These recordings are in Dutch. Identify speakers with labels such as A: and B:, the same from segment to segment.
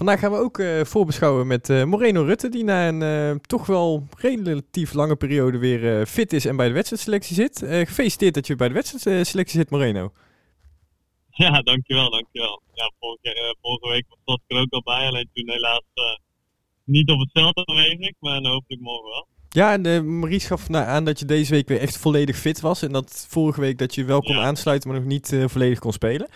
A: Vandaag gaan we ook uh, voorbeschouwen met uh, Moreno Rutte, die na een uh, toch wel relatief lange periode weer fit is en bij de wedstrijdselectie zit. gefeliciteerd dat je bij de wedstrijdselectie zit, Moreno.
B: Ja, dankjewel, dankjewel. Ja, vorige, vorige week was ik er ook al bij, alleen toen helaas niet op het veld aanwezig, maar hopelijk morgen wel.
A: Ja, en uh, Maries gaf aan dat je deze week weer echt volledig fit was. En dat vorige week dat je wel kon aansluiten, maar nog niet volledig kon spelen.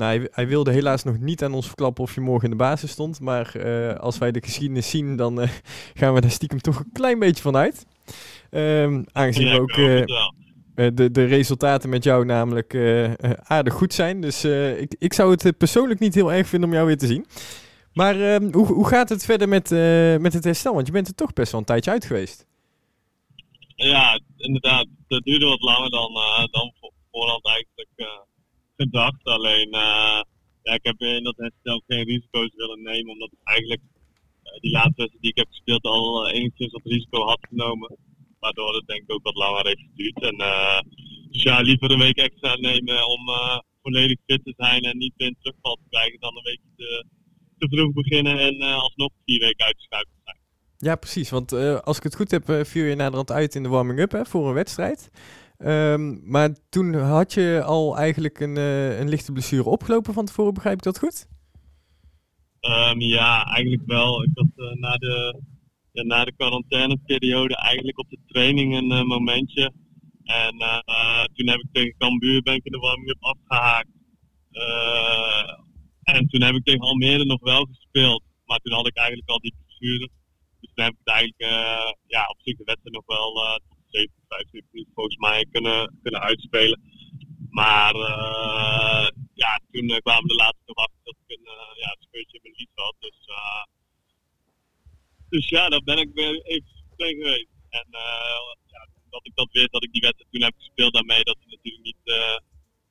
A: Nou, hij, hij, wilde helaas nog niet aan ons verklappen of je morgen in de basis stond. Maar uh, als wij de geschiedenis zien, dan gaan we daar stiekem toch een klein beetje van uit. Um, aangezien ja, we ook de, de resultaten met jou namelijk aardig goed zijn. Dus ik, ik zou het persoonlijk niet heel erg vinden om jou weer te zien. Maar ehm, hoe, hoe gaat het verder met, met het herstel? Want je bent er toch best wel een tijdje uit geweest.
B: Ja, inderdaad. Het duurde wat langer dan, dan voorhand eigenlijk gedacht. Alleen, uh, ja, ik heb in dat herstel geen risico's willen nemen. Omdat eigenlijk die laatste wedstrijd die ik heb gespeeld al enigszins wat risico had genomen. Waardoor het denk ik ook wat langer heeft geduurd. En dus ja, liever een week extra nemen om volledig fit te zijn en niet een terugval te krijgen dan een week te, te vroeg beginnen en alsnog vier weken uitgeschuift te zijn.
A: Ja, precies. Want uh, als ik het goed heb, uh, viel je naderhand uit in de warming-up voor een wedstrijd. Um, maar toen had je al eigenlijk een, uh, een lichte blessure opgelopen van tevoren, begrijp ik dat goed?
B: Um, ja, eigenlijk wel. Ik had na, de, ja, na de quarantaineperiode eigenlijk op de training een momentje. En toen heb ik tegen Cambuur ben ik in de warming-up afgehaakt. en toen heb ik tegen Almere nog wel gespeeld. Maar toen had ik eigenlijk al die blessure. Dus dan heb ik eigenlijk uh, ja, op zich de wedstrijd nog wel 70, 75 minuten volgens mij kunnen, kunnen uitspelen. Maar uh, ja, toen kwamen de laatste nog dat ik een, ja, een scheurtje in mijn lies had. Dus, dus ja, daar ben ik weer even tegen geweest. En ja, dat ik dat weet, dat ik die wedstrijd toen heb gespeeld daarmee, dat het natuurlijk niet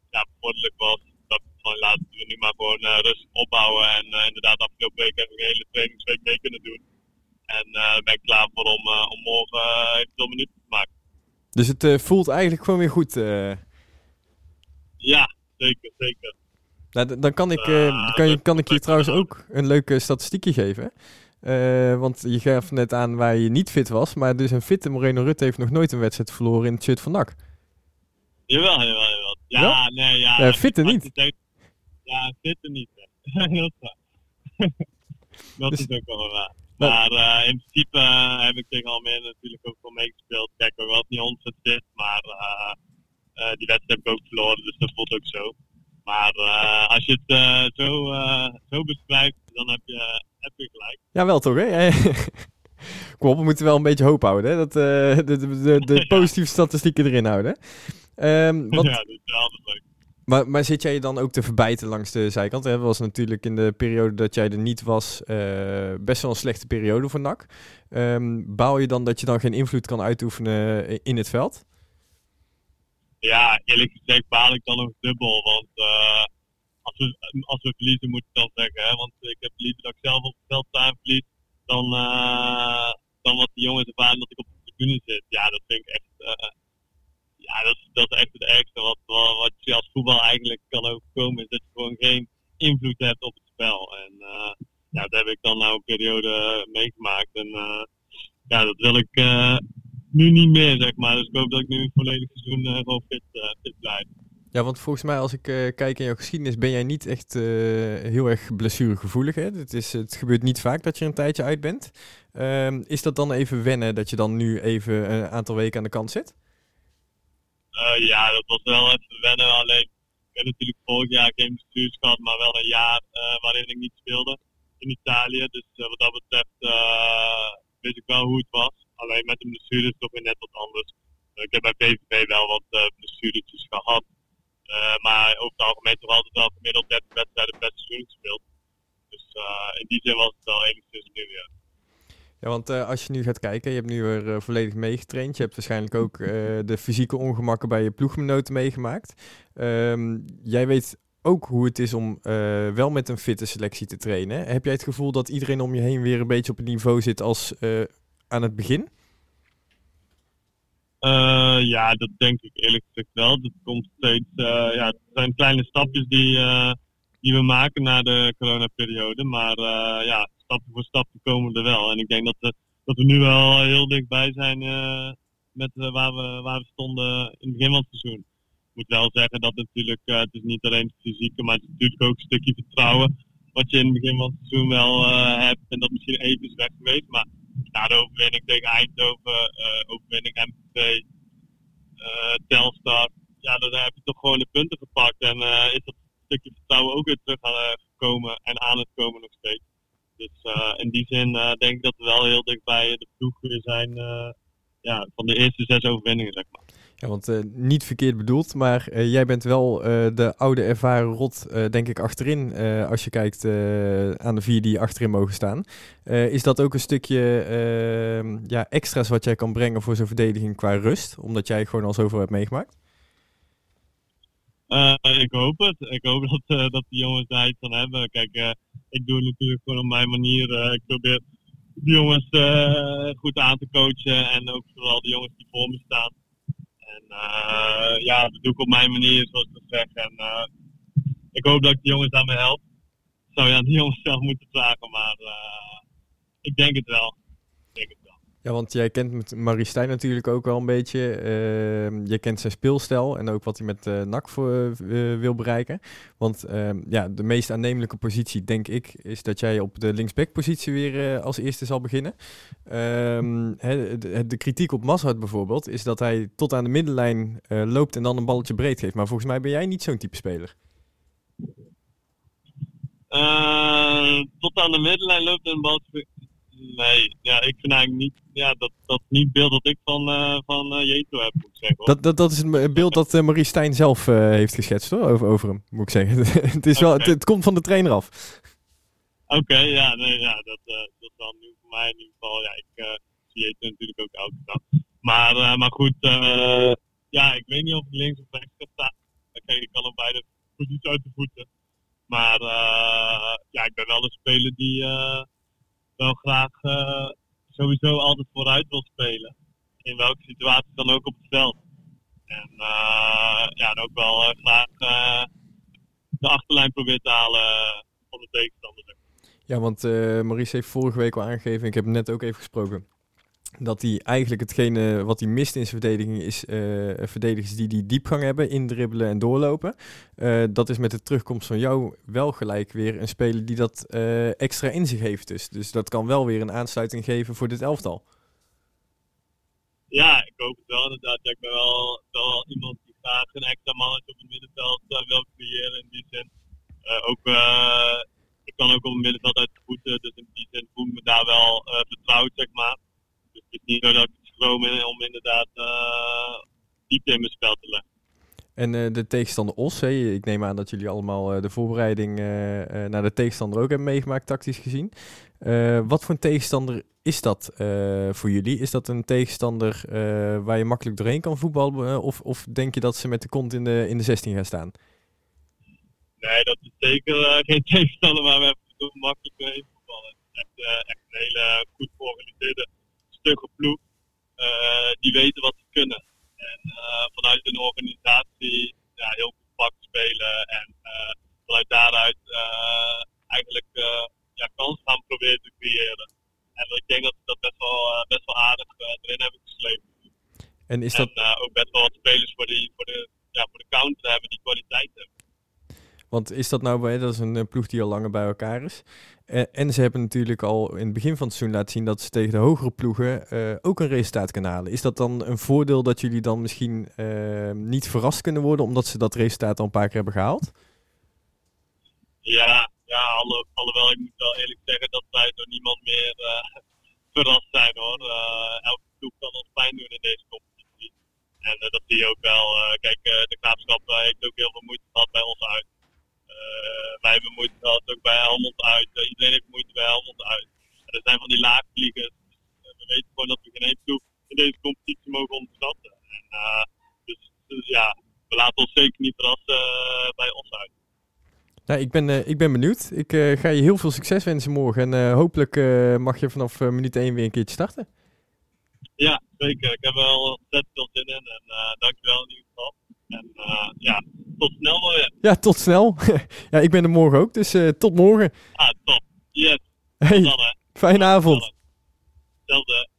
B: ja, bevorderlijk was. Dat van laten we nu maar gewoon rustig opbouwen. En inderdaad, afgelopen week heb ik een hele trainingsweek mee kunnen doen. En uh, ben ik klaar voor om, uh, om morgen uh, eventueel minuten.
A: Dus het voelt eigenlijk gewoon weer goed?
B: Ja, zeker, zeker.
A: Nou, dan kan ik, kan, je, kan ik je trouwens ook een leuke statistiekje geven. want je gaf net aan waar je niet fit was. Maar dus een fitte Moreno Rutte heeft nog nooit een wedstrijd verloren in het shirt van NAC.
B: Jawel, jawel, jawel. Ja, ja? nee, ja.
A: ja fitte niet.
B: Ja, fitte niet. dat is waar. dat dus, is ook wel waar. Maar uh, in principe uh, heb ik tegen Almere natuurlijk ook wel meegespeeld. Kijk, ik was niet ontzettend fit, maar uh, die wedstrijd heb ik ook verloren, dus dat voelt ook zo. Maar als je het zo, zo beschrijft, dan heb je, heb je gelijk.
A: Ja, wel toch, hè? Kom op, we moeten wel een beetje hoop houden, hè? Dat, de, de, de, de positieve statistieken erin houden. Um, wat...
B: Ja, dat is wel leuk.
A: Maar, maar zit jij je dan ook te verbijten langs de zijkant? Dat was natuurlijk in de periode dat jij er niet was uh, best wel een slechte periode voor NAC. Um, baal je dan dat je dan geen invloed kan uitoefenen in het veld?
B: Ja, eerlijk gezegd baal ik dan nog dubbel. Want uh, als, we, als we verliezen moet ik dan zeggen. Hè? Want ik heb liever dat ik zelf op het veld sta en verlies. Dan, uh, dan wat de jongens ervaren dat ik op de tribune zit. Ja, dat vind ik echt ja, dat, dat is echt het ergste wat, wat je als voetbal eigenlijk kan overkomen. Is dat je gewoon geen invloed hebt op het spel. En uh, ja, dat heb ik dan nou een periode meegemaakt. En uh, ja, dat wil ik nu niet meer, zeg maar. Dus ik hoop dat ik nu een volledig seizoen gewoon fit, fit blijf.
A: Ja, want volgens mij als ik kijk in jouw geschiedenis ben jij niet echt heel erg blessuregevoelig. Hè? Het, is, het gebeurt niet vaak dat je een tijdje uit bent. Ehm, is dat dan even wennen dat je dan nu even een aantal weken aan de kant zit?
B: Uh, ja, dat was wel even wennen. Alleen, ik heb natuurlijk vorig jaar geen bestuurs gehad, maar wel een jaar uh, waarin ik niet speelde in Italië. Dus uh, wat dat betreft weet ik wel hoe het was. Alleen met de blessure is het toch weer net wat anders. ik heb bij PVV wel wat blessuretjes gehad. maar over het algemeen toch altijd wel gemiddeld 30 wedstrijden best seizoen gespeeld. Dus in die zin was het wel enigszins nu weer.
A: Ja, want uh, als je nu gaat kijken, je hebt nu weer uh, volledig meegetraind. Je hebt waarschijnlijk ook uh, de fysieke ongemakken bij je ploeggenoten meegemaakt. Um, jij weet ook hoe het is om wel met een fitte selectie te trainen. Heb jij het gevoel dat iedereen om je heen weer een beetje op het niveau zit als aan het begin?
B: ja, dat denk ik eerlijk gezegd wel. Dat komt steeds, ja, het zijn kleine stapjes die, die we maken na de coronaperiode. Maar ja, stap voor stap komen we er wel. En ik denk dat, we, dat we nu wel heel dichtbij zijn met waar, we, waar stonden in het begin van het seizoen. Ik moet wel zeggen dat natuurlijk, het is niet alleen het fysieke, maar het is natuurlijk ook een stukje vertrouwen wat je in het begin van het seizoen wel hebt. En dat misschien even is weg geweest. Maar na de overwinning tegen Eindhoven, overwinning MP2, eh, Telstar. Ja, dan heb je toch gewoon de punten gepakt. En is dat stukje vertrouwen ook weer terug gekomen en aan het komen nog steeds. Dus in die zin denk ik dat we wel heel dichtbij de ploeg weer zijn ja, van de eerste zes overwinningen, zeg maar.
A: Ja, want uh, niet verkeerd bedoeld, maar uh, jij bent wel uh, de oude ervaren rot, denk ik, achterin. als je kijkt aan de vier die achterin mogen staan. is dat ook een stukje ehm, ja, extra's wat jij kan brengen voor zo'n verdediging qua rust? Omdat jij gewoon al zoveel hebt meegemaakt?
B: ik hoop het. Ik hoop dat, dat de jongens daar iets van hebben. Kijk, ik doe het natuurlijk gewoon op mijn manier. ik probeer de jongens goed aan te coachen. En ook vooral de jongens die voor me staan. Uh, ja, dat doe ik op mijn manier, zoals ik zeg. En ik hoop dat ik de jongens daarmee help. Zou je aan de jongens zelf moeten vragen, maar ik denk het wel. Ik denk het wel.
A: Ja, want jij kent Marie Stijn natuurlijk ook wel een beetje. Uh, je kent zijn speelstijl en ook wat hij met uh, wil bereiken. Want ehm, ja, de meest aannemelijke positie, denk ik, is dat jij op de linksback-positie weer als eerste zal beginnen. Ehm, de, de, kritiek op Mazhart bijvoorbeeld is dat hij tot aan de middenlijn loopt en dan een balletje breed geeft. Maar volgens mij ben jij niet zo'n type speler.
B: tot aan de middenlijn loopt en een balletje Nee, ja, ik vind eigenlijk niet, ja, dat, dat niet beeld dat ik van, uh, van uh, Jeto heb, moet ik zeggen. Hoor.
A: Dat, dat, dat is een beeld dat uh, Marie Stijn zelf heeft geschetst hoor, over, over hem, moet ik zeggen. het, is wel, het, komt van de trainer af.
B: Oké, ja, nee, ja dat, dat dan nu voor mij in ieder geval. Ja, ik zie Jeto natuurlijk ook elke dag. Maar, maar goed, ja, ik weet niet of ik links of rechts ga staan. Kijk, ik kan op beide posities uit de voeten. Maar ja, ik ben wel een speler die wel graag uh, sowieso altijd vooruit wil spelen. In welke situatie dan ook op het veld. En uh, ja, ook wel uh, graag de achterlijn probeert te halen van de tegenstander.
A: Ja, want Maurice heeft vorige week al aangegeven, ik heb net ook even gesproken dat hij eigenlijk hetgene wat hij mist in zijn verdediging is uh, verdedigers die die diepgang hebben, indribbelen en doorlopen. Uh, dat is met de terugkomst van jou wel gelijk weer een speler die dat uh, extra in zich heeft. Dus. dus dat kan wel weer een aansluiting geven voor dit elftal.
B: Ja, ik hoop het wel inderdaad. Ik ben wel, wel iemand die graag een extra mannetje op het middenveld wil creëren in die zin. ook, ik kan ook op het middenveld uit de voeten, dus in die zin voel ik me daar wel vertrouwd, zeg maar het is niet zo dat ik het schroom om inderdaad uh, diepte in mijn spel te leggen.
A: En uh, de tegenstander Os, ik neem aan dat jullie allemaal uh, de voorbereiding naar de tegenstander ook hebben meegemaakt, tactisch gezien. wat voor een tegenstander is dat voor jullie? Is dat een tegenstander waar je makkelijk doorheen kan voetballen? of, of denk je dat ze met de kont in de, in de 16 gaan staan?
B: Nee, dat is zeker geen tegenstander waar we makkelijk doorheen voetballen. Echt, echt een hele goed georganiseerde stugge ploeg. Uh, die weten wat ze kunnen. En uh, vanuit hun organisatie ja, heel compact spelen. En uh, vanuit daaruit eigenlijk ja, kans gaan proberen te creëren. En ik denk dat ze dat best wel, best wel aardig erin hebben gesleept. En, is dat... en ook best wel wat spelers voor, die, voor, de, ja, voor de counter hebben die kwaliteit hebben.
A: Want is dat nou, dat is een ploeg die al langer bij elkaar is. Eh, en ze hebben natuurlijk al in het begin van het seizoen laten zien dat ze tegen de hogere ploegen uh, ook een resultaat kunnen halen. Is dat dan een voordeel dat jullie dan misschien uh, niet verrast kunnen worden omdat ze dat resultaat al een paar keer hebben gehaald?
B: Ja, ja alle, alhoewel ik moet wel eerlijk zeggen dat wij door niemand meer verrast zijn hoor. elke ploeg kan ons pijn doen in deze competitie. En dat zie je ook wel. kijk, de graafschap heeft ook heel veel moeite gehad bij ons uit. Eh, wij hebben moeite gehad ook bij Helmond uit. Eh, iedereen heeft moeite bij Helmond uit. En er zijn van die laagvliegers. Eh, we weten gewoon dat we geen één in deze competitie mogen onderschatten. En, dus, dus ja, we laten ons zeker niet verrassen bij ons uit.
A: Nou, ik, ben, uh, ik ben benieuwd. Ik uh, ga je heel veel succes wensen morgen. En uh, hopelijk mag je vanaf minuut 1 weer een keertje starten.
B: Ja, zeker. Ik heb er wel ontzettend veel zin in. En dankjewel in ieder geval. En ja, tot snel weer.
A: Ja, tot snel. ja, ik ben er morgen ook, dus tot morgen.
B: Ah, top. Yes.
A: Hey,
B: Dan,
A: fijne avond.
B: Hetzelfde. Goedjes.